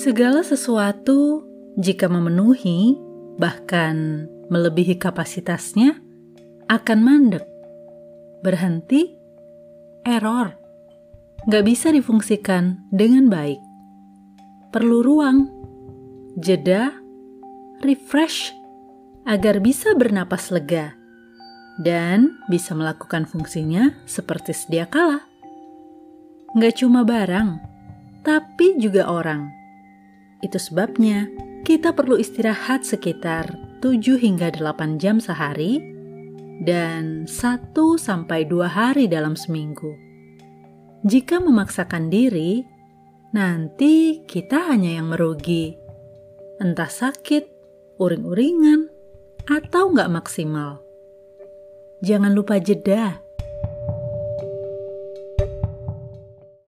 Segala sesuatu, jika memenuhi, bahkan melebihi kapasitasnya, akan mandek, berhenti, error, nggak bisa difungsikan dengan baik. Perlu ruang, jeda, refresh, agar bisa bernapas lega dan bisa melakukan fungsinya seperti sedia kala. Nggak cuma barang, tapi juga orang. Itu sebabnya kita perlu istirahat sekitar 7 hingga 8 jam sehari dan 1 sampai 2 hari dalam seminggu. Jika memaksakan diri, nanti kita hanya yang merugi. Entah sakit, uring-uringan, atau nggak maksimal. Jangan lupa jeda